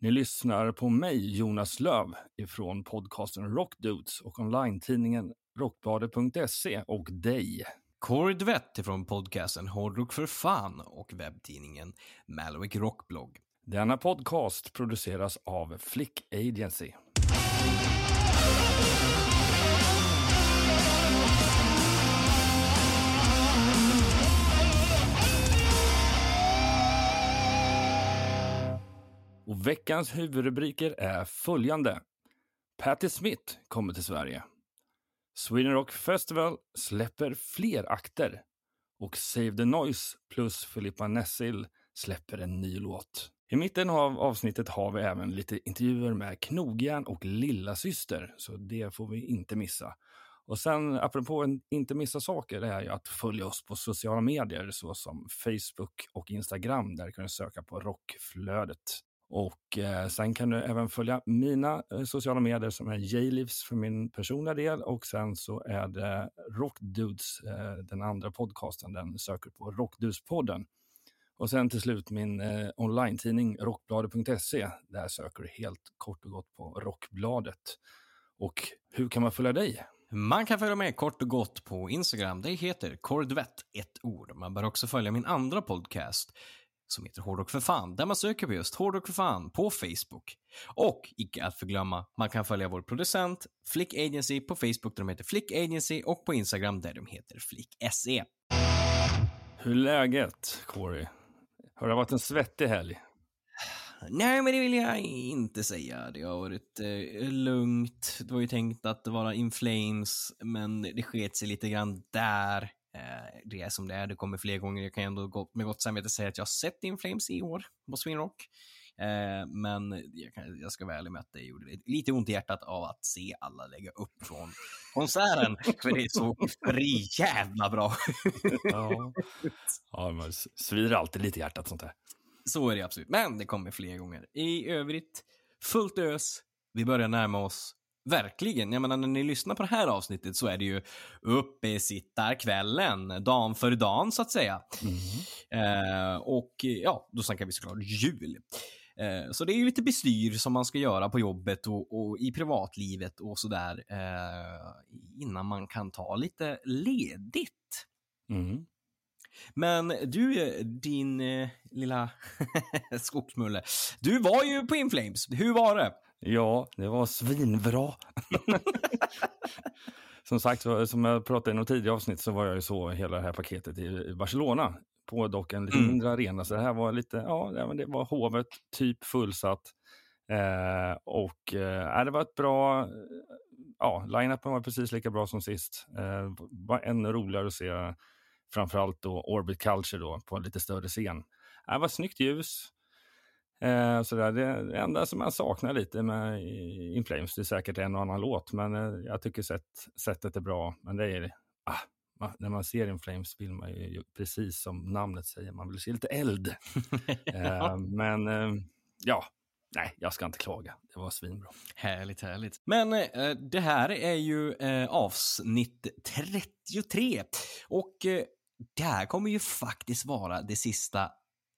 Ni lyssnar på mig, Jonas Löv, ifrån podcasten Rockdudes och online-tidningen rockbladet.se och dig. Corey Dvett från podcasten Hårdrock för fan och webbtidningen Malwick Rockblogg. Denna podcast produceras av Flick Agency. Och veckans huvudrubriker är följande. Patti Smith kommer till Sverige. Sweden Rock Festival släpper fler akter. Och Save the Noise plus Filippa Nessil släpper en ny låt. I mitten av avsnittet har vi även lite intervjuer med Knogjärn och Lilla Syster, så det får vi inte missa. Och sen, apropå att inte missa saker, det är ju att följa oss på sociala medier såsom Facebook och Instagram. Där kan du söka på Rockflödet. Och eh, sen kan du även följa mina eh, sociala medier som är J-Livs för min personliga del och sen så är det Rockdudes, eh, den andra podcasten, den söker på Rockdudespodden. Och sen till slut min eh, online-tidning rockbladet.se. Där söker du helt kort och gott på Rockbladet. Och hur kan man följa dig? Man kan följa med kort och gott på Instagram. Det heter Kordvett, ett ord. Man bör också följa min andra podcast som heter Hårdrock för fan, där man söker på just Hårdrock för fan på Facebook. Och icke att förglömma, man kan följa vår producent Flick Agency på Facebook där de heter Flick Agency och på Instagram där de heter Flick SE. Hur är läget, Corey? Har det varit en svettig helg? Nej, men det vill jag inte säga. Det har varit eh, lugnt. Det var ju tänkt att vara In Flames, men det sket sig lite grann där. Det är som det är. Det kommer fler gånger. Jag kan ändå gott, med gott samvete säga att jag har sett In Flames i år på Sweden Rock. Eh, men jag, kan, jag, ska vara ärlig med att det gjorde lite ont i hjärtat av att se alla lägga upp från konserten. för det är så för jävla bra. ja, ja man svider alltid lite i hjärtat sånt här. Så är det absolut. Men det kommer fler gånger. I övrigt, fullt ös. Vi börjar närma oss Verkligen. Jag menar, när ni lyssnar på det här avsnittet så är det ju uppe sittar kvällen, dagen för dagen så att säga. Mm. Eh, och ja, då snackar vi såklart jul. Eh, så det är ju lite bestyr som man ska göra på jobbet och, och i privatlivet och sådär eh, innan man kan ta lite ledigt. Mm. Men du, din eh, lilla skogsmulle, du var ju på Inflames. Hur var det? Ja, det var svinbra. som sagt, som jag pratade i något tidigare avsnitt så var jag ju så hela det här paketet i Barcelona på dock en lite Mm. mindre arena. Så det här var lite, ja, det var- hovet, typ fullsatt. Eh, och eh, det var ett bra, ja, line-upen var precis lika bra som sist. Eh, var ännu roligare att se framförallt då Orbit Culture då på en lite större scen. Det var snyggt ljus. Eh, så där, det, enda som jag saknar lite med In Flames, det är säkert en och annan låt, men eh, jag tycker sätt, sättet är bra. Men det är, ah, ma- när man ser In Flames vill man ju, precis som namnet säger, man vill se lite eld. eh, men eh, ja, nej, jag ska inte klaga. Det var svinbra. Härligt, härligt. Men eh, det här är ju eh, avsnitt 33 och eh, det här kommer ju faktiskt vara det sista,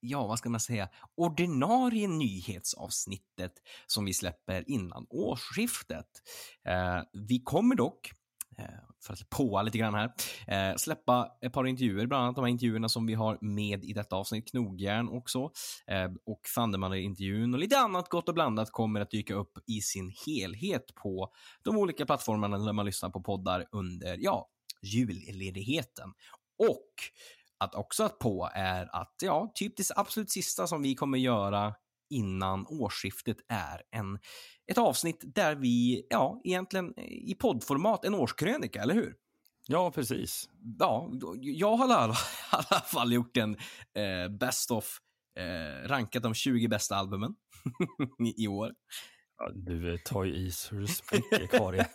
ja vad ska man säga, ordinarie nyhetsavsnittet som vi släpper innan årsskiftet. Eh, vi kommer dock eh, för att påa lite grann här, eh, släppa ett par intervjuer, bland annat de här intervjuerna som vi har med i detta avsnitt, Knogjärn också, eh, och Thundermother-intervjun och lite annat gott och blandat kommer att dyka upp i sin helhet på de olika plattformarna där man lyssnar på poddar under, ja, julledigheten. Och att också att på är att, ja, typ det absolut sista som vi kommer göra innan årsskiftet är en, ett avsnitt där vi, ja, egentligen i poddformat, en årskrönika, eller hur? Ja, precis. Ja, jag har i alla fall gjort en eh, best of, eh, rankat de 20 bästa albumen i år. Ja, du eh, tar ju i så du spricker kvar igen.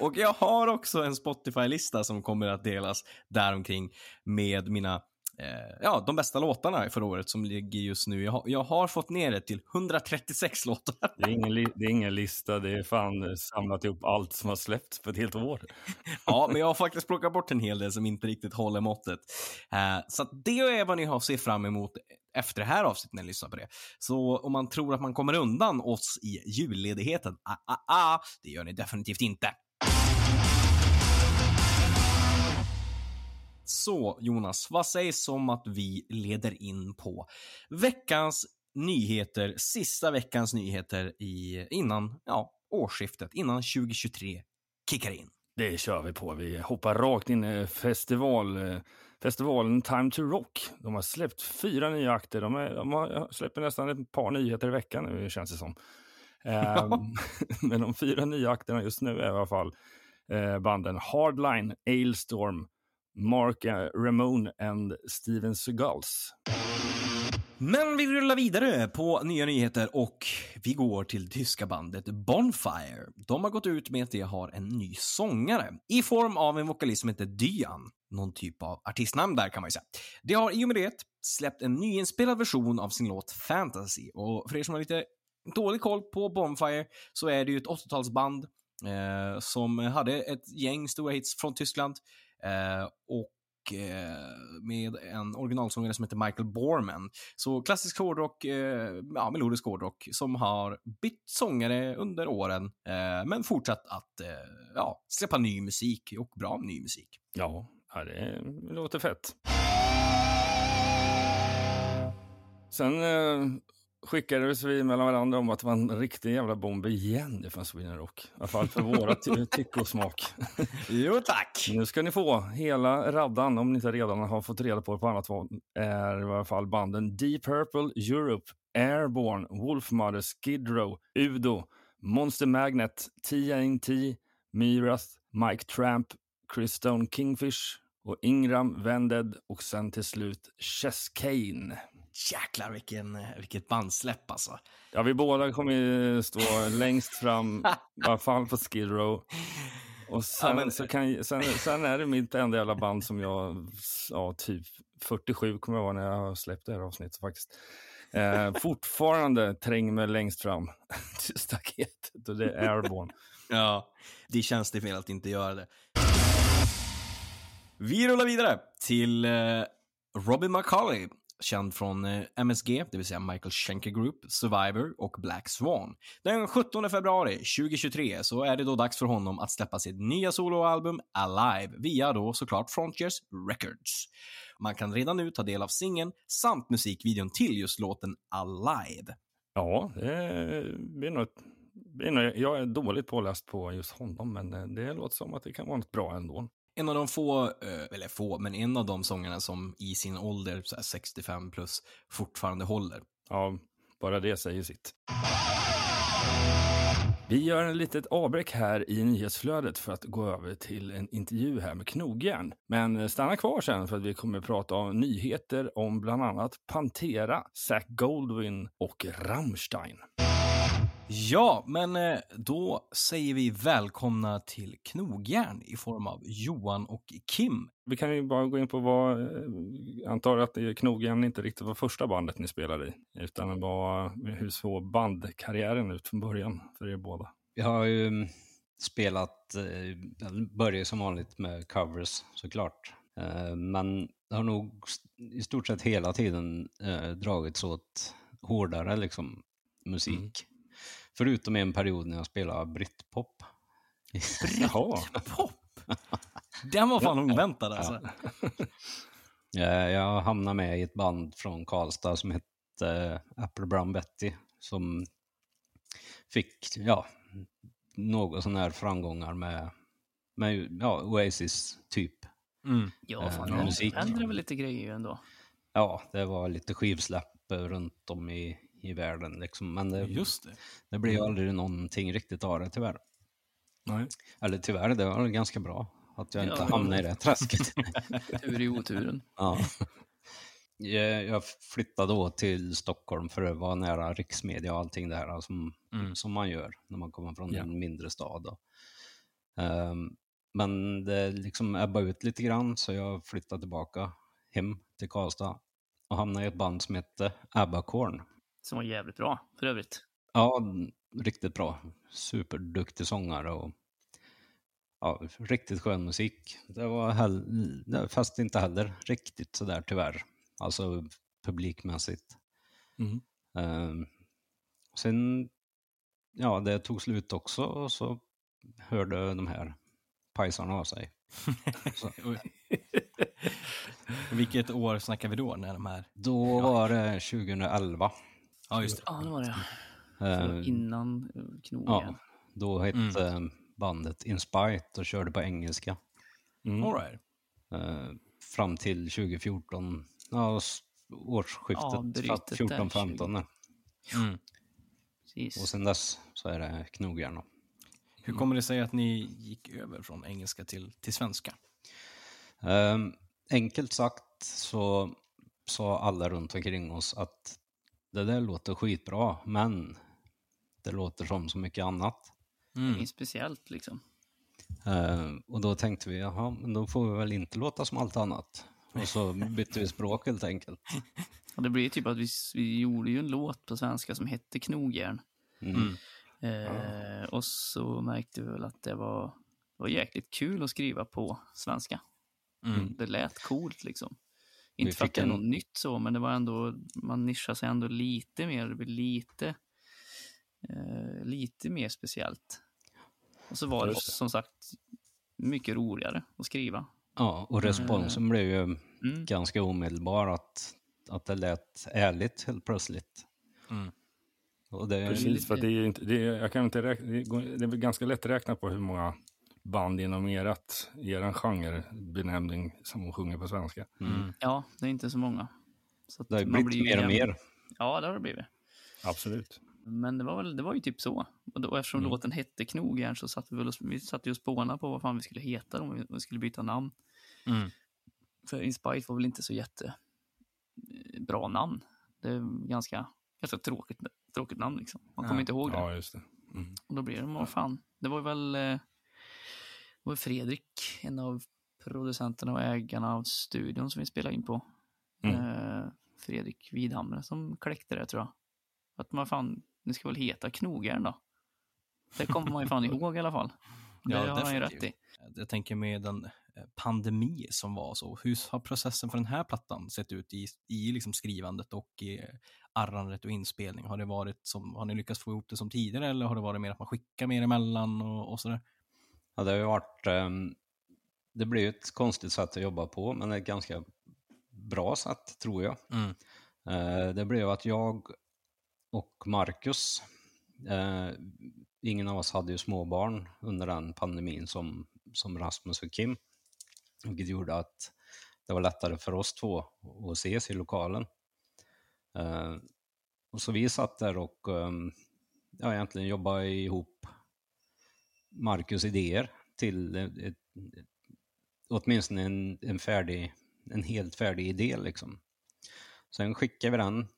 Och jag har också en Spotify-lista som kommer att delas däromkring med mina eh, ja, de bästa låtarna förra året som ligger just nu. Jag har, jag har fått ner det till 136 låtar. Det är, ingen det är ingen lista, det är fan eh, samlat ihop allt som har släppts på ett helt år. Ja, men jag har faktiskt plockat bort en hel del som inte riktigt håller måttet. Eh, så det är vad ni har att se fram emot efter det här avsnittet när ni lyssnar på det. Så om man tror att man kommer undan oss i julledigheten, ah, ah, ah, det gör ni definitivt inte. Så Jonas, vad sägs om att vi leder in på veckans nyheter, sista veckans nyheter i, innan ja, årsskiftet, innan 2023 kickar in. Det kör vi på. Vi hoppar rakt in i festival, eh, festivalen Time to Rock. De har släppt fyra nya akter. De, är, de har, släpper nästan ett par nyheter i veckan nu, känns det som. Ehm, men de fyra nya akterna just nu är i alla fall eh, banden Hardline, Ailstorm, Mark eh, Ramone and Steven Seagulls. Men vi rullar vidare på nya nyheter och vi går till tyska bandet Bonfire. De har gått ut med att de har en ny sångare i form av en vokalist som heter Dyan. Någon typ av artistnamn där kan man ju säga. De har i och med det släppt en nyinspelad version av sin låt Fantasy och för er som har lite dålig koll på Bonfire så är det ju ett 80-talsband eh, som hade ett gäng stora hits från Tyskland eh, och eh, med en originalsångare som heter Michael Borman. Så klassisk hårdrock, eh, ja, melodisk hårdrock som har bytt sångare under åren, eh, men fortsatt att eh, ja, släppa ny musik och bra ny musik. Ja, ja det låter fett. Sen eh, skickades vi mellan varandra om att det var en riktig jävla bomb igen från Sweden Rock. I alla fall för våra smak. Jo tack! Nu ska ni få hela raddan, om ni inte redan har fått reda på det på annat håll, är i alla fall banden Deep Purple, Europe, Airborne, Wolfmother, Skid Row, Udo, Monster Magnet, TNT, Myrath, Mike Tramp, Chris Stone Kingfish och Ingram, Vended och sen till slut Chess Kane. Jäklar vilken, vilket bandsläpp alltså. Ja, vi båda kommer ju stå längst fram, i alla fall på Skid Row. Och sen, Ja, men- så kan, sen, sen är det mitt enda jävla band som jag, ja, typ 47 kommer jag vara när jag har släppt det här avsnittet faktiskt. Eh, fortfarande tränger mig längst fram till staketet och det är Airborne. Ja, det känns det fel att inte göra det. Vi rullar vidare till eh, Robin McCauley, känd från eh, MSG, det vill säga Michael Schenker Group, Survivor och Black Swan. Den 17 februari 2023 så är det då dags för honom att släppa sitt nya soloalbum Alive via då såklart Frontiers Records. Man kan redan nu ta del av singeln samt musikvideon till just låten Alive. Ja, det blir nog ett, jag är dåligt påläst på just honom, men eh, det låter som att det kan vara något bra ändå. En av de få, eh, eller få, men en av de sångarna som i sin ålder, så här 65 plus, fortfarande håller. Ja, bara det säger sitt. Vi gör en litet avbräck här i nyhetsflödet för att gå över till en intervju här med Knogjärn. Men stanna kvar sen för att vi kommer att prata om nyheter om bland annat Pantera, Zach Goldwyn och Rammstein. Ja, men eh, då säger vi välkomna till Knogjärn i form av Johan och Kim. Vi kan ju bara gå in på vad, eh, jag antar att Knogjärn inte riktigt var första bandet ni spelade i, utan var hur såg bandkarriären ut från början för er båda? Jag har ju mm, spelat, eh, började som vanligt med covers såklart. Eh, Men det har nog i stort sett hela tiden eh, dragits åt hårdare liksom, musik. Förutom en period när jag spelade britpop. Jaha, Pop! Den var fan oväntad alltså. Eh, Jag hamnade med i ett band från Karlstad som hette eh, Apple Brown Betty som fick ja, något sån här framgångar med, med ja, Oasis typ. Mm. Ja, Eh, fan, ja, det musik. händer väl lite grejer ändå. Ja, det var lite skivsläpp eh, runt om i, i världen liksom. Men det, Just det. det blev ju aldrig någonting riktigt av det tyvärr. nej. Eller tyvärr, det var ganska bra att jag inte Ja. hamnade i det träsket. Tur i oturen. ja. jag jag flyttade då till Stockholm för att vara nära riksmedia och allting där som, Mm. som man gör när man kommer från Ja. en mindre stad. Ehm, men det liksom ebbade ut lite grann så jag flyttade tillbaka hem till Karlstad och hamnade i ett band som hette Abbacorn. Som var jävligt bra för övrigt. Ja, riktigt bra. Superduktig sångare och ja, riktigt skön musik. Det var hell- fast inte heller riktigt sådär tyvärr. Alltså publikmässigt. Mm. Ehm, sen, ja, det tog slut också och så hörde de här pajsarna av sig. Vilket år snackar vi då? När de här... Då var det 2011. Ja, just det. Ja, det var det. Så Innan eh, knogen. ja, då hette bandet Inspite och körde på engelska. Mm. All right. eh, fram till 2014, ja, årsskiftet där, 14-15. Mm. Precis. Och sen dess så är det knogjärn. Hur kommer det sig att ni gick över från engelska till, till svenska? Um, enkelt sagt så sa alla runt omkring oss att det där låter skitbra, men det låter som så mycket annat. Mm. Inget speciellt liksom. Eh, och då tänkte vi, jaha, men då får vi väl inte låta som allt annat. Och så bytte vi språk helt enkelt. Och det blev typ att vi, vi gjorde ju en låt på svenska som hette Knogjärn. Mm. Eh, och så märkte vi väl att det var, var jäkligt kul att skriva på svenska. Mm. Det lät coolt liksom. Inte för att det är en- något nytt så, men det var ändå, man nischade sig ändå lite mer, det blev lite, eh, lite mer speciellt. Och så var det som sagt mycket roligare att skriva. Ja, och responsen blev ju Mm. ganska omedelbar att, att det lät ärligt helt plötsligt. Mm. Och det, Precis, för det är ju inte, det är, jag kan inte räkna, det är väl ganska lätt räkna på hur många band inom erat, eran genrebenämning som sjunger på svenska. Mm. Ja, det är inte så många. Så att det har blivit blir ju mer och mer. Ja, det har det blivit. Absolut. Men det var, väl, det var ju typ så. Och, då, och eftersom Mm. låten hette Knogjärn så satt vi väl och, vi satt ju och spånade på vad fan vi skulle heta om vi, om vi skulle byta namn. Mm. För Inspite var väl inte så jätte eh, bra namn. Det är ganska, ganska tråkigt, tråkigt namn liksom. Man kommer Ja. inte ihåg det. Ja, just det. Mm. Och då blir det, vad fan. Det var väl eh, var Fredrik, en av producenterna och ägarna av studion som vi spelade in på. Mm. Eh, Fredrik Widhamre som kläckte det tror jag. Att man fan, det ska väl heta Knogjärn då. Det kommer man ju fan ihåg i alla fall. Det Ja, har han ju rätt i. Jag tänker med den eh, pandemi som var så. Hur har processen för den här plattan sett ut i, i liksom skrivandet och i arrandet och inspelning? Har det varit som, har ni lyckats få ihop det som tidigare eller har det varit mer att man skickar mer emellan och, och sådär? Ja, det har ju varit... ehm, det blir ju ett konstigt sätt att jobba på, men ett ganska bra sätt, tror jag. Mm. Eh, det blev att jag och Marcus, eh, ingen av oss hade ju småbarn under den pandemin som, som Rasmus och Kim, vilket gjorde att det var lättare för oss två att ses i lokalen. Eh, och så vi satt där och ehm, ja, egentligen jobbade ihop Marcus idéer till ett, åtminstone en, en, färdig, en helt färdig idé. Liksom. Sen skickade vi den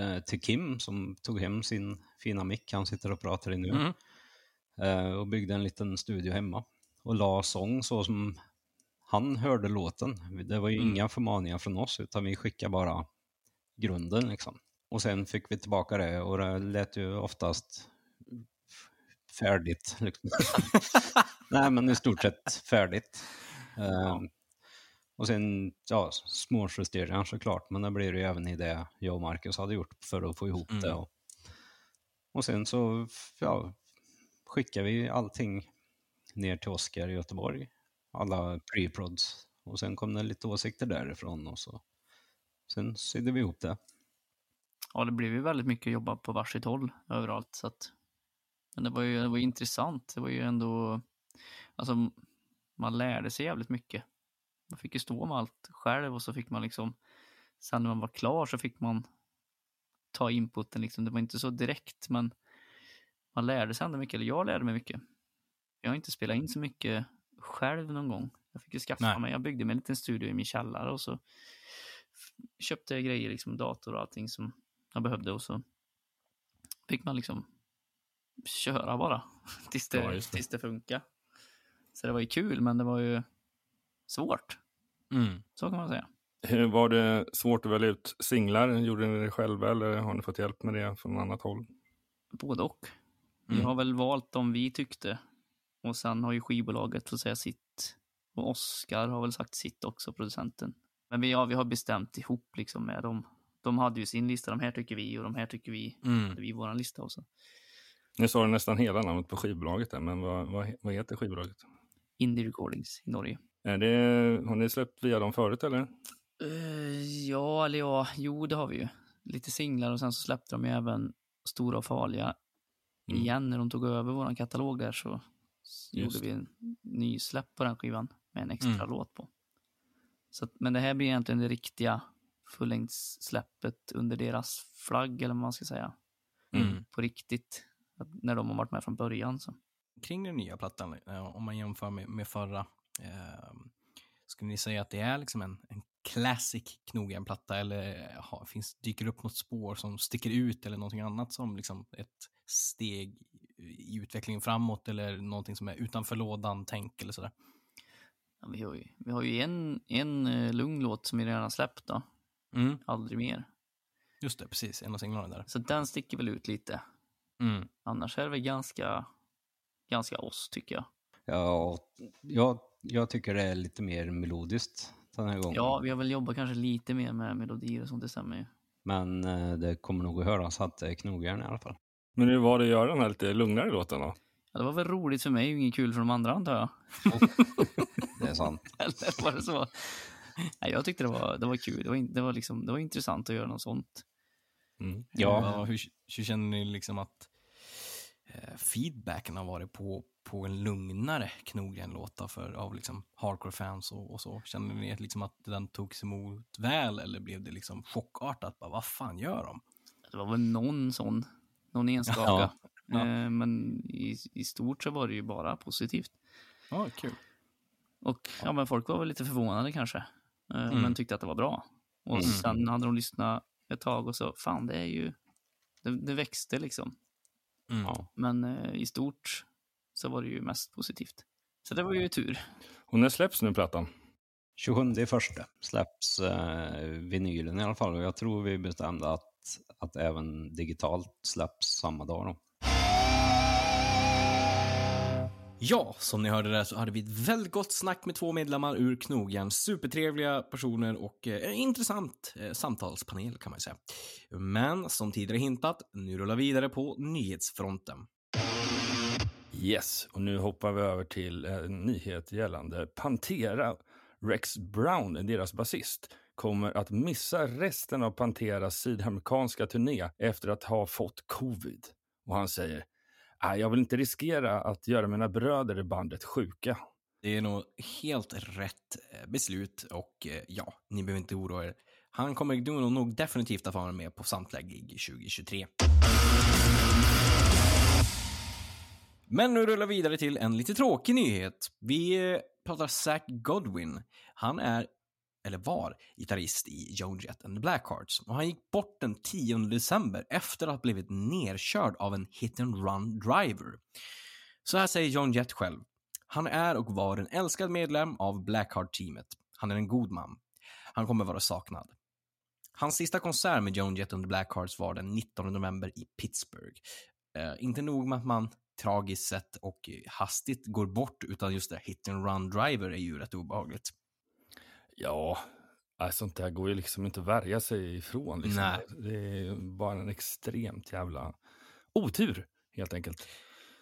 eh, till Kim som tog hem sin fina mick han sitter och pratar i nu Mm. eh, och byggde en liten studio hemma och la sång så som han hörde låten. Det var ju Mm. inga förmaningar från oss utan vi skickade bara grunden liksom. Och sen fick vi tillbaka det och det lät ju oftast färdigt. Liksom. Nej men i stort sett färdigt. Eh, och sen, ja, små justeringar såklart, men det blir det ju även i det jag och Marcus hade gjort för att få ihop det. Mm. Och, och sen så ja, skickar vi allting ner till Oskar i Göteborg, alla pre-prods. Och sen kom det lite åsikter därifrån och så. Sen sydde vi ihop det. Ja, det blev ju väldigt mycket jobba på varsitt håll överallt. Så att, men det var ju det var intressant. Det var ju ändå, alltså man lärde sig jävligt mycket. Man fick ju stå med allt själv och så fick man liksom, sen när man var klar så fick man ta inputen liksom. Det var inte så direkt, men man lärde sig ändå mycket, eller jag lärde mig mycket. Jag har inte spelat in så mycket själv någon gång. Jag fick ju skaffa Nej. mig, jag byggde mig en liten studio i min källare och så köpte grejer, liksom dator och allting som jag behövde och så fick man liksom köra bara tills det, Ja, det. tills det funkar. Så det var ju kul, men det var ju svårt. Mm. Så kan man säga. Var det svårt att välja ut singlar? Gjorde ni det själva eller har ni fått hjälp med det från annat håll? Både och. Vi Mm. har väl valt de vi tyckte. Och sen har ju skivbolaget fått säga sitt. Och Oscar har väl sagt sitt också, producenten. Men vi, ja, vi har bestämt ihop liksom med dem. De hade ju sin lista, de här tycker vi och de här tycker vi. Mm. vi vår lista också. Ni sa nästan hela namnet på skivbolaget där, men vad, vad, vad heter skivbolaget? Indie Recordings i Norge. Är det, har ni släppt via dem förut eller? Eh, ja, eller ja, jo det har vi ju. Lite singlar och sen så släppte de ju även Stora och Farliga Mm. igen när de tog över vår katalog där så Just gjorde vi en ny släpp på den skivan med en extra Mm. låt på. Så, att- men det här blir egentligen det riktiga fullängdssläppet under deras flagg eller vad man ska säga. Mm. På riktigt. När de har varit med från början så. Kring den nya plattan, eh, om man jämför med, med förra, eh, skulle ni säga att det är liksom en, en classic knogen-platta eller ha, finns, dyker det upp något spår som sticker ut eller någonting annat som liksom ett steg i utvecklingen framåt eller någonting som är utanför lådan, tänk eller sådär? Ja, vi, har ju, vi har ju en, en uh, lugn låt som vi redan har släppt då. Mm. Aldrig mer. Just det, precis. En av singlarna där. Så den sticker väl ut lite. Mm. Annars är det väl ganska, ganska oss tycker jag. Ja, jag, jag tycker det är lite mer melodiskt den här gången. Ja, vi har väl jobbat kanske lite mer med melodier och sånt, det stämmer ju. Men eh, det kommer nog att höras att det är knogjärn i alla fall. Men hur var det att göra den här lite lugnare låten då? Ja, det var väl roligt för mig och inget kul för de andra antar jag. Det är sant. Eller var det så? Nej, jag tyckte det var, det var kul. Det var, det, var liksom, det var intressant att göra något sånt. Mm. Ja, hur, hur känner ni liksom att eh, feedbacken har varit på, på en lugnare för, av liksom hardcore-fans och, och så? Känner ni att, liksom att den togs emot väl eller blev det liksom chockartat? Bara, vad fan gör de? Det var väl någon sån, någon enstaka. Ja, ja. Eh, men i, i stort så var det ju bara positivt. Ja, kul. Och ja, men folk var väl lite förvånade kanske. Eh, Mm. Men tyckte att det var bra. Och Mm. sen hade de lyssnat ett tag och så, fan det är ju, det, det växte liksom. Mm. Ja. Men eh, i stort så var det ju mest positivt. Så det var ju tur. Och när släpps nu plattan? 27 i första släpps eh, vinylen i alla fall och jag tror vi bestämde att, att även digitalt släpps samma dag då. Ja, som ni hörde där så hade vi ett väldigt gott snack med två medlemmar ur Knogjärn. Supertrevliga personer och eh, intressant eh, samtalspanel kan man säga. Men som tidigare hintat, nu rullar vi vidare på nyhetsfronten. Yes, och nu hoppar vi över till eh, en nyhet gällande Pantera. Rex Brown, deras basist, kommer att missa resten av Panteras sydamerikanska turné efter att ha fått covid. Och han säger, Äh, jag vill inte riskera att göra mina bröder i bandet sjuka. Det är nog helt rätt eh, beslut och eh, ja, ni behöver inte oroa er. Han kommer nog, definitivt att vara med på samtliga gig 2023. Men nu rullar vi vidare till en lite tråkig nyhet. Vi eh, pratar Zach Godwin. Han är, eller var, gitarrist i Joan Jett and the Blackhearts och han gick bort den 10 december efter att ha blivit nerkörd av en hit and run driver. Så här säger John Jett själv. Han är och var en älskad medlem av Blackheart-teamet. Han är en god man. Han kommer vara saknad. Hans sista konsert med Joan Jett and the Blackhearts var den 19 november i Pittsburgh. Eh, inte nog med att man tragiskt sett och hastigt går bort, utan just det, hit and run driver är ju rätt obehagligt. Ja, sånt där går ju liksom inte att värja sig ifrån. Liksom. Nej. Det är bara en extremt jävla otur, helt enkelt.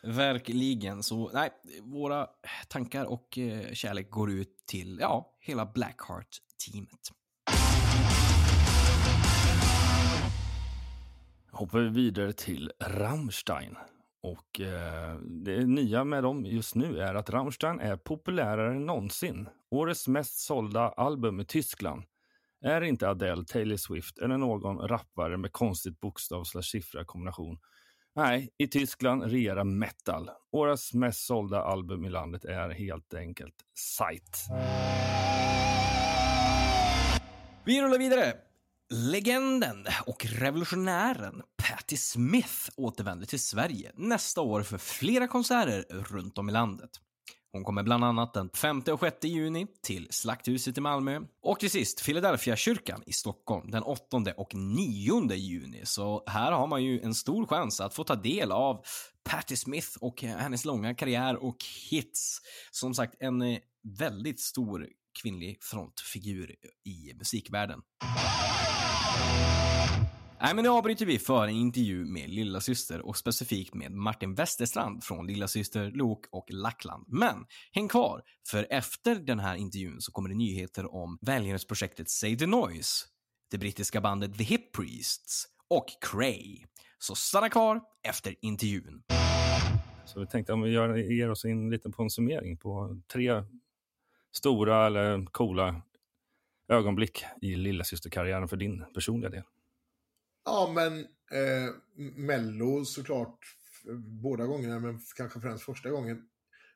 Verkligen. Så nej, våra tankar och eh, kärlek går ut till, ja, hela Blackheart-teamet. hoppar vi vidare till Rammstein. Och eh, det nya med dem just nu är att Rammstein är populärare än någonsin. Årets mest sålda album i Tyskland är inte Adele, Taylor Swift eller någon rappare med konstigt bokstav siffra kombination. Nej, i Tyskland regerar metal. Årets mest sålda album i landet är helt enkelt Sight. Vi rullar vidare. Legenden och revolutionären Patti Smith återvänder till Sverige nästa år för flera konserter runt om i landet. Hon kommer bland annat den 5 och 6 juni till Slakthuset i Malmö och till sist Philadelphia kyrkan i Stockholm den 8 och 9 juni. Så här har man ju en stor chans att få ta del av Patti Smith och hennes långa karriär och hits. Som sagt, en eh, väldigt stor kvinnlig frontfigur i musikvärlden. Nej, men nu avbryter vi för en intervju med lilla syster och specifikt med Martin Westerstrand från lilla syster Lok och Lackland. Men häng kvar, för efter den här intervjun så kommer det nyheter om välgörenhetsprojektet Save the Noise, det brittiska bandet The Hip Priests och Cray. Så stanna kvar efter intervjun. Så vi tänkte om vi gör, ger oss in lite på en summering på tre stora eller coola ögonblick i lillasysterkarriären för din personliga del. Ja, men eh, Mello såklart, båda gångerna, men kanske främst första gången,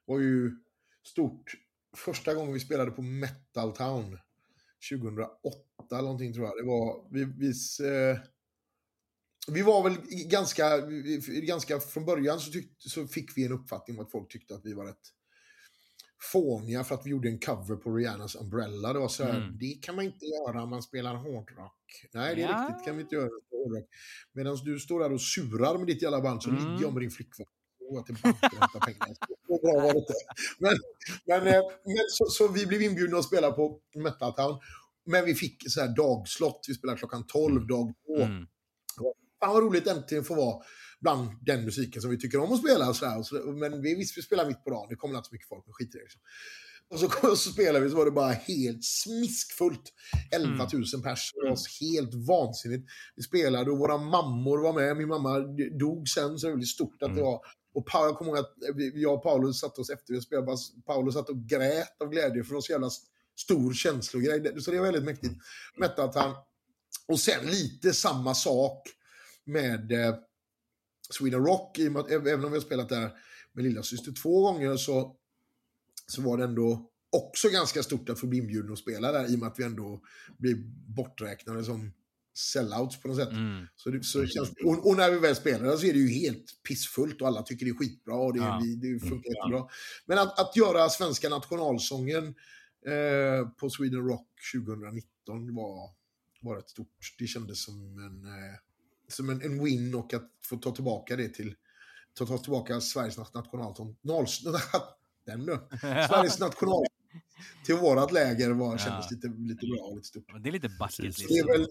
var ju stort. Första gången vi spelade på Metal Town, 2008 eller någonting tror jag. Det var, vi, vi, eh, vi var väl ganska, ganska från början så, tyck, så fick vi en uppfattning om att folk tyckte att vi var rätt fåniga för att vi gjorde en cover på Rihannas Umbrella. Det var så här, Mm. det kan man inte göra om man spelar hårdrock. Nej, det är Ja. riktigt, kan vi inte göra hårdrock. Medan du står där och surar med ditt jävla band så Mm. ligger jag med din flickvän. Och går till banken och hämtar pengar. Så bra var det inte. Men, men, eh, men så, så vi blev inbjudna att spela på Metal Town. Men vi fick så här dagslott. Vi spelade klockan 12 dag två. Mm. Fan vad roligt äntligen få vara bland den musiken som vi tycker om att spela. Och så där. Och så, men vi visste vi spelar mitt på dagen, det kommer inte så mycket folk, men skit i det. Liksom. Och så, så spelade vi så var det bara helt smiskfullt. 11 000 pers. Det var helt vansinnigt. Vi spelade och våra mammor var med. Min mamma dog sen, så det var väldigt stort att det var. Och Pa- jag kommer ihåg att vi- jag och Paolo satt oss efter vi spelade. Paolo satt och grät av glädje för det var så jävla stor känslogrej. Så det var väldigt mäktigt. Mättat han. Och sen lite samma sak med eh, Sweden Rock. I och med att, även om vi har spelat där med lilla syster två gånger så, så var det ändå också ganska stort att få bli inbjuden att spela där i och med att vi ändå blir borträknade som sellouts på något sätt. Mm. Så det, så det känns, och, och när vi väl spelar så är det ju helt pissfullt och alla tycker det är skitbra och det, Ja. vi, det funkar jättebra. Men att, att göra svenska nationalsången eh, på Sweden Rock 2019 var, var rätt stort. Det kändes som en, eh, som en, en win och att få ta tillbaka det till ta, ta tillbaka Sveriges nationalsång. Noll- Den nu. Sveriges national till vårat läger var, kändes lite, lite bra och lite stort. Det är lite bucket list. Det är väl,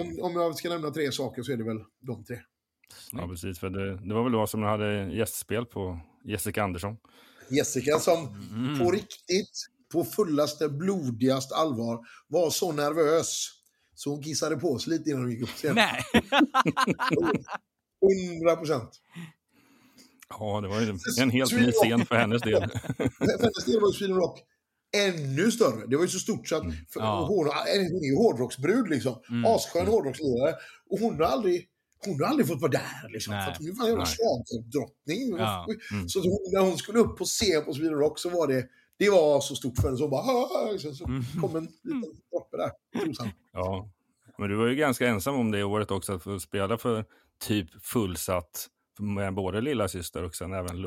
om, om jag ska nämna tre saker så är det väl de tre. Ja, precis. För det, det var väl då som du hade gästspel på Jessica Andersson. Jessica som Mm. på riktigt, på fullaste, blodigaste allvar var så nervös så hon kissade på sig lite innan hon gick upp på scenen. Nej. 100 procent. Ja, det var ju en helt ny scen för hennes del. För hennes del var ju Sweden Rock ännu större. Det var ju så stort så att för, Mm. Ja. hon, hon är ju hårdrocksbrud liksom. Mm. Asskön hårdrockslirare. Och hon har aldrig hon har aldrig fått vara där liksom. Nej. För att hon är fan en jävla schlagerdrottning. Ja. Mm. Så hon, när hon skulle upp på scen på Sweden Rock så var det det var så stort för henne så hon bara liksom, så Mm. kom en liten droppe där. trosan. Ja. Men du var ju ganska ensam om det året också, att få spela för typ fullsatt med både lilla syster och sen även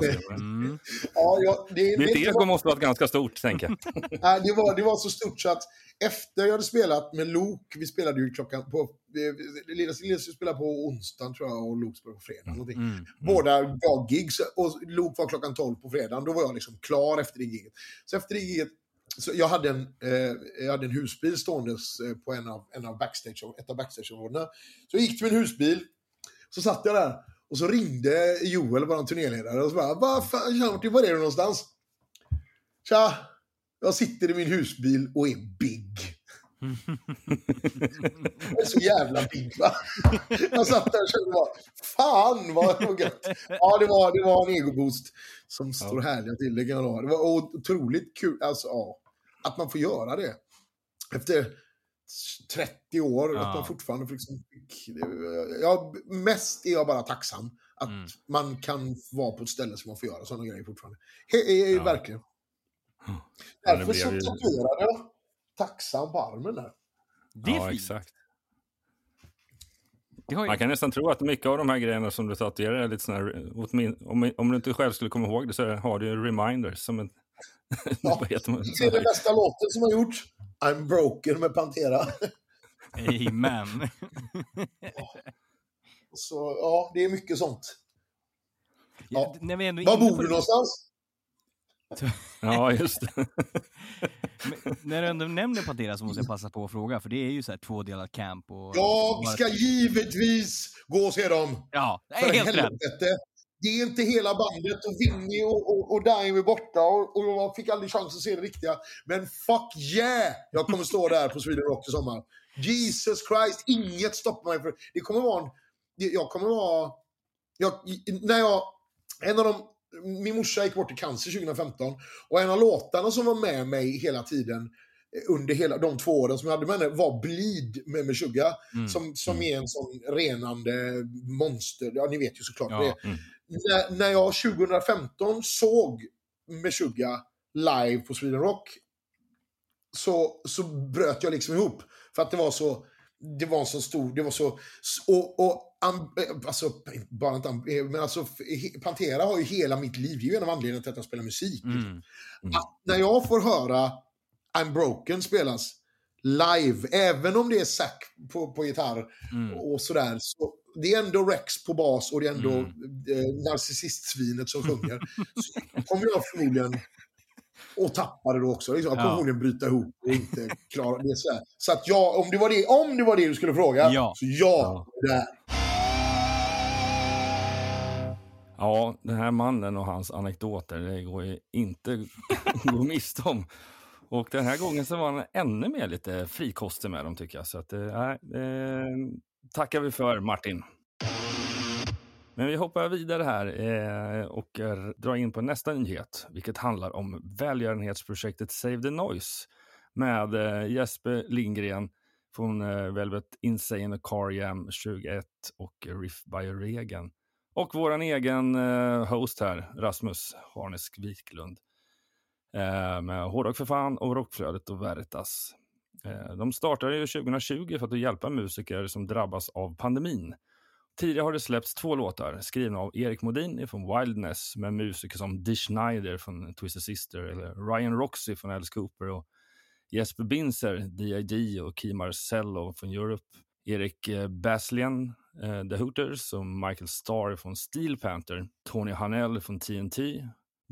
det. senare. Mm. Ja, ja, det, Ditt det, ego måste vara ganska stort, tänker jag. Nej, det, var, det var så stort så att efter jag hade spelat med Luke, vi spelade ju klockan på, Lilla Lilla spelade på onsdagen tror jag och Luke spelade på fredag. någonting. Mm. Båda gav gigs och Luke var klockan 12 på fredagen. Då var jag liksom klar efter det giget. Så efter det giget, så jag hade en, eh, jag hade en husbil ståendes eh, på en av, en av backstage, ett av backstageområdena. Så jag gick till min husbil, så satt jag där och så ringde Joel, vår turnéledare, och så bara Vad fan, Martin, var är du någonstans? Tja, jag sitter i min husbil och är big. Jag är så jävla big va? Jag satt där och kände bara, fan vad gött. Ja, det var, det var en egoboost som står härliga till. Det kan. Det var otroligt kul. Alltså, ja, att man får göra det. Efter 30 år, Ja. att man fortfarande liksom, ja, mest är jag bara tacksam att Mm. man kan vara på ett ställe som man får göra sådana grejer fortfarande. He, he, Ja. Verkligen. Ja, det Därför så tatuerade jag tacksam på armen där. Det är ja, fint. exakt. Det har ju... Man kan nästan tro att mycket av de här grejerna som du tatuerar är lite här, åtmin- om, om du inte själv skulle komma ihåg det så har du ju reminders som en... Ja? Det är den bästa låten som har gjorts. I'm broken med Pantera. Amen. Så ja, det är mycket sånt. Ja. När vi ändå Var bor du någonstans? Ja, just det. Men när du ändå nämner Pantera så måste jag passa på att fråga, för det är ju så här tvådelat camp och... Jag ska givetvis gå och se dem. Ja, det är helt rätt. Det är inte hela bandet och Vinny och, och, och Dime är borta och, och jag fick aldrig chans att se det riktiga. Men fuck yeah! Jag kommer stå där på Sweden Rock i sommar. Jesus Christ, inget stoppar mig. För det kommer vara en... Jag kommer vara... Jag, när jag... En av de... Min morsa gick bort i cancer 2015 och en av låtarna som var med mig hela tiden eh, under hela de två åren som jag hade med henne var Bleed med Meshuggah. Mm. Som, som är en sån renande monster. Ja, ni vet ju såklart Ja, det mm. När, när jag 2015 såg Meshuggah live på Sweden Rock så, så bröt jag liksom ihop. För att det var så, det var så stor, det var så, och, och eh, alltså, bara inte, eh, men alltså Pantera har ju hela mitt liv, det är ju en av anledningarna till att jag spelar musik. Mm. Att när jag får höra I'm broken spelas live, även om det är Zack på, på gitarr Mm. och sådär, så det är ändå Rex på bas och det är ändå Mm. eh, narcissistsvinet som sjunger. så kommer jag förmodligen och tappa det då också. Liksom. Ja. förmodligen bryta ihop och inte klara det. Så, här. så att jag, om det, var det, om det var det du skulle fråga, Ja. så ja, där. Ja, den här mannen och hans anekdoter, det går ju inte att gå miste om. Och den här gången så var han ännu mer lite frikostig med dem tycker jag. Så att, eh, eh, tackar vi för Martin. Men vi hoppar vidare här eh, och drar in på nästa nyhet, vilket handlar om välgörenhetsprojektet Save the Noise med eh, Jesper Lindgren från eh, Velvet Insane Car Jam 21 och Riff by Regen. Och vår egen host här, Rasmus Harnesk Wiklund. Med Hårdrock för fan och Rockflödet och Veritas. De startade ju 2020 för att hjälpa musiker som drabbas av pandemin. Tidigare har det släppts två låtar skrivna av Erik Modin från Wildness med musiker som Dee Schneider från Twisted Sister eller Ryan Roxy från Alice Cooper och Jesper Binzer, D.I.D. och Key Marcello från Europe. Erik eh, Baslien, eh, The Hooters och Michael Starr från Steel Panther. Tony Hanell från TNT.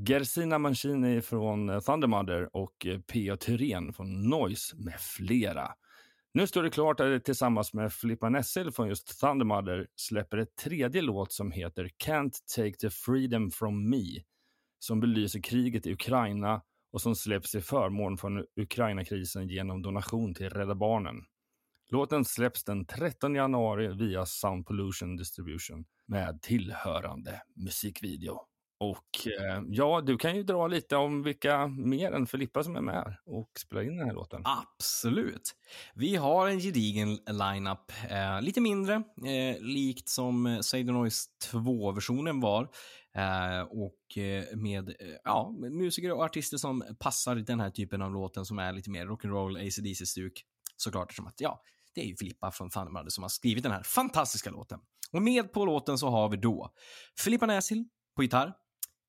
Gersina Mancini från eh, Thundermother och eh, P.A. Thyrén från Noise med flera. Nu står det klart att det tillsammans med Filippa Nessel från just Thundermother släpper ett tredje låt som heter Can't take the freedom from me som belyser kriget i Ukraina och som släpps i förmån från Ukraina-krisen genom donation till Rädda Barnen. Låten släpps den 13 januari via Sound Pollution Distribution med tillhörande musikvideo. Och eh, ja, du kan ju dra lite om vilka mer än Filippa som är med och spelar in den här låten. Absolut. Vi har en gedigen lineup. Eh, lite mindre, eh, likt som eh, Say the Noise 2-versionen var. Eh, och eh, med eh, ja, musiker och artister som passar den här typen av låten som är lite mer rock'n'roll, ACDC-stuk. Såklart som att, ja, det är ju Filippa från Thundermother som har skrivit den här fantastiska låten. Och med på låten så har vi då Filippa Näsil på gitarr,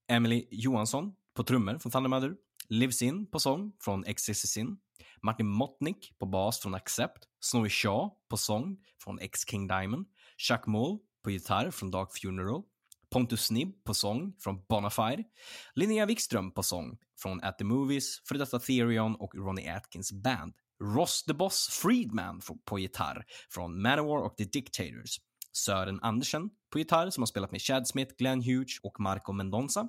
Emily Johansson på trummor från Thundermother, Liv Sin på sång från XXXin, Martin Motnick på bas från Accept, Snowy Shaw på sång från X-King Diamond, Chuck Moll på gitarr från Dark Funeral, Pontus Snibb på sång från Bonafide, Linnea Wikström på sång från At the Movies, för detta Therion och Ronnie Atkins Band, Ross the Boss Friedman på gitarr från Manowar och The Dictators, Sören Andersen på gitarr som har spelat med Chad Smith, Glenn Hughes och Marco Mendonza.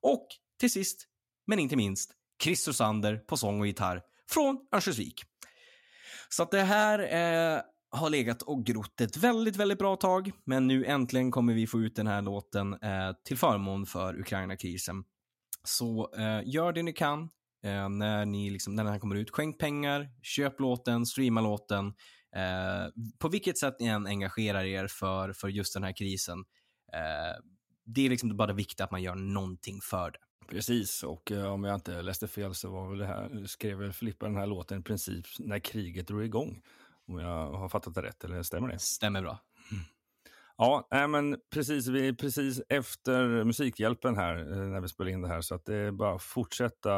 Och till sist, men inte minst, Christer Sander på sång och gitarr från Örnsköldsvik. Så att det här eh, har legat och grott ett väldigt, väldigt bra tag, men nu äntligen kommer vi få ut den här låten eh, till förmån för Ukraina-krisen. Så eh, gör det ni kan eh, när, ni liksom, när den här kommer ut. Skänk pengar, köp låten, streama låten. Eh, på vilket sätt ni än engagerar er för, för just den här krisen. Eh, det är liksom bara viktigt att man gör någonting för det. Precis, och eh, om jag inte läste fel så var väl det här, skrev väl Filippa den här låten i princip när kriget drog igång. Om jag har fattat det rätt, eller stämmer det? Stämmer bra. Ja, nej, men precis, vi är precis efter Musikhjälpen här eh, när vi spelar in det här. Så att det är bara att fortsätta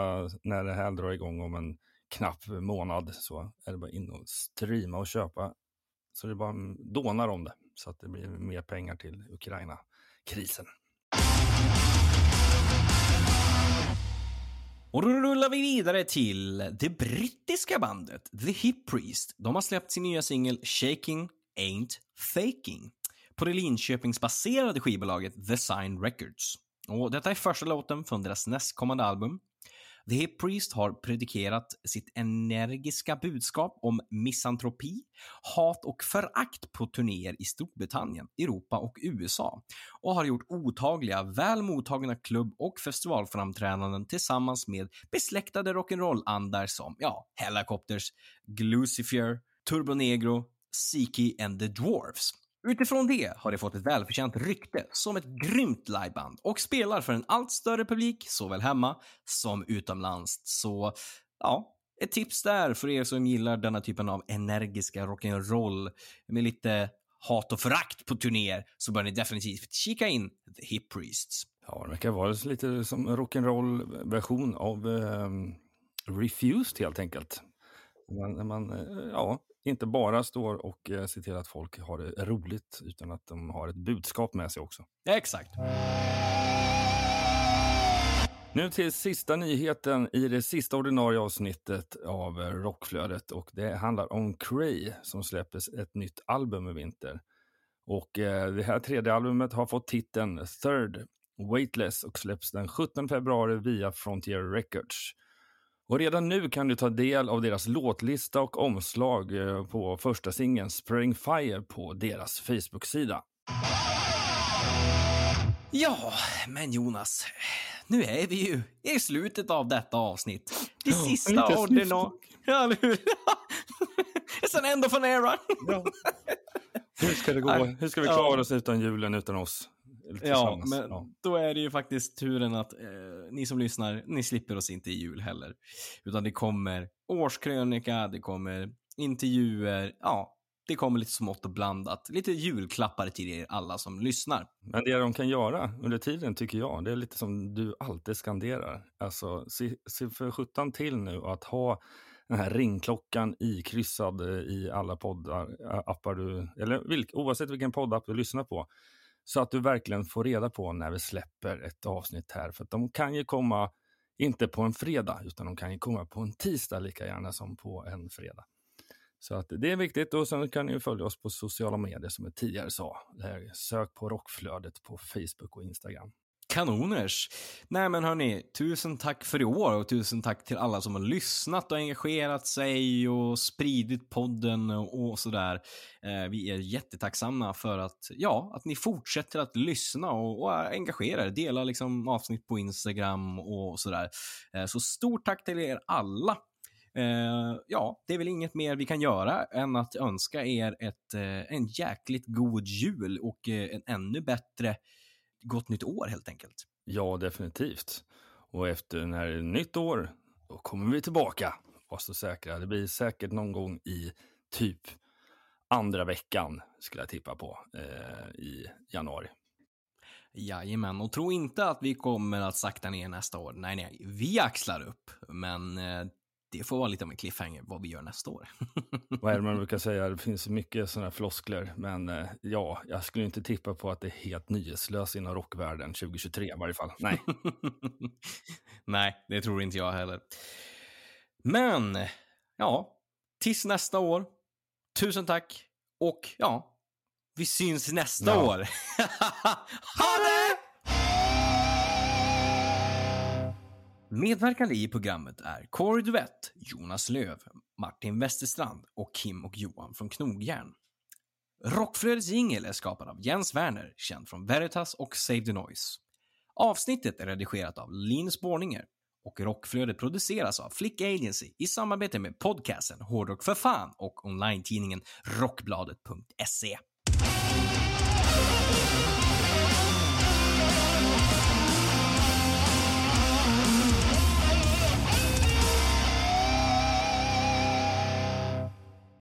när det här drar igång om en knapp månad. Så är det bara in och streama och köpa. Så det bara mm, dånar om det. Så att det blir mer pengar till Ukraina-krisen. Och då rullar vi vidare till det brittiska bandet The Hip Priest. De har släppt sin nya singel Shaking Ain't Faking på det Linköpingsbaserade skivbolaget The Sign Records. Och detta är första låten från deras nästkommande album. The Hip Priest har predikerat sitt energiska budskap om misantropi, hat och förakt på turnéer i Storbritannien, Europa och USA och har gjort otaliga, väl mottagna klubb och festivalframträdanden tillsammans med besläktade rock'n'roll-andar som, ja, Helicopters, Glucifer, Turbo Negro, Siki and the Dwarfs. Utifrån det har det fått ett välförtjänt rykte som ett grymt liveband och spelar för en allt större publik såväl hemma som utomlands. Så ja, ett tips där för er som gillar denna typen av energiska rock'n'roll med lite hat och förakt på turnéer så bör ni definitivt kika in The Hip Priests. Ja, det verkar vara lite som en rock'n'roll-version av eh, Refused helt enkelt. Man, man, eh, ja, inte bara står och eh, ser till att folk har det roligt, utan att de har ett budskap med sig också. Exakt. Nu till sista nyheten i det sista ordinarie avsnittet av eh, Rockflödet och det handlar om Cray som släpper ett nytt album i vinter. Och eh, det här tredje albumet har fått titeln Third Weightless och släpps den 17 februari via Frontier Records. Och redan nu kan du ta del av deras låtlista och omslag eh, på första singeln Spring Fire på deras Facebook-sida. Ja, men Jonas, nu är vi ju i slutet av detta avsnitt. Det Ja, sista ordinarie... Ja? Sen ändå från era. Hur ska det gå? Hur ska vi klara oss utan julen, utan oss? Ja, men Ja. då är det ju faktiskt turen att eh, ni som lyssnar, ni slipper oss inte i jul heller. Utan det kommer årskrönika, det kommer intervjuer, ja, det kommer lite smått och blandat. Lite julklappar till er alla som lyssnar. Men det de kan göra under tiden tycker jag, det är lite som du alltid skanderar. Alltså, se, se för sjutton till nu att ha den här ringklockan ikryssad eh, i alla poddar, ä, appar du, eller vilk, oavsett vilken poddapp du lyssnar på. Så att du verkligen får reda på när vi släpper ett avsnitt här. För att de kan ju komma, inte på en fredag, utan de kan ju komma på en tisdag lika gärna som på en fredag. Så att det är viktigt och sen kan ni ju följa oss på sociala medier som jag tidigare sa. Sök på rockflödet på Facebook och Instagram. Kanoners! Nej men hörni, tusen tack för i år och tusen tack till alla som har lyssnat och engagerat sig och spridit podden och sådär. Eh, vi är jättetacksamma för att, ja, att ni fortsätter att lyssna och, och engagera er, dela liksom avsnitt på Instagram och sådär. Eh, så stort tack till er alla! Eh, ja, det är väl inget mer vi kan göra än att önska er ett, eh, en jäkligt god jul och eh, en ännu bättre gott nytt år helt enkelt. Ja, definitivt. Och efter när det är nytt år, då kommer vi tillbaka. Var så säkra. Det blir säkert någon gång i typ andra veckan, skulle jag tippa på, eh, i januari. Jajamän, och tro inte att vi kommer att sakta ner nästa år. Nej, nej, vi axlar upp, men eh, det får vara lite av en cliffhanger vad vi gör nästa år. Vad är det man brukar säga? Det finns mycket sådana här floskler, men eh, ja, jag skulle inte tippa på att det är helt nyhetslöst inom rockvärlden 2023 i varje fall. Nej. Nej, det tror inte jag heller. Men, ja, tills nästa år. Tusen tack och ja, vi syns nästa Ja. år. ha det! Medverkande i programmet är Corey Duvett, Jonas Löv, Martin Westerstrand och Kim och Johan från Knogjärn. Rockflödets jingel är skapad av Jens Werner, känd från Veritas och Save the Noise. Avsnittet är redigerat av Linus Borninger och Rockflödet produceras av Flick Agency i samarbete med podcasten Hårdrock för fan och online-tidningen Rockbladet.se.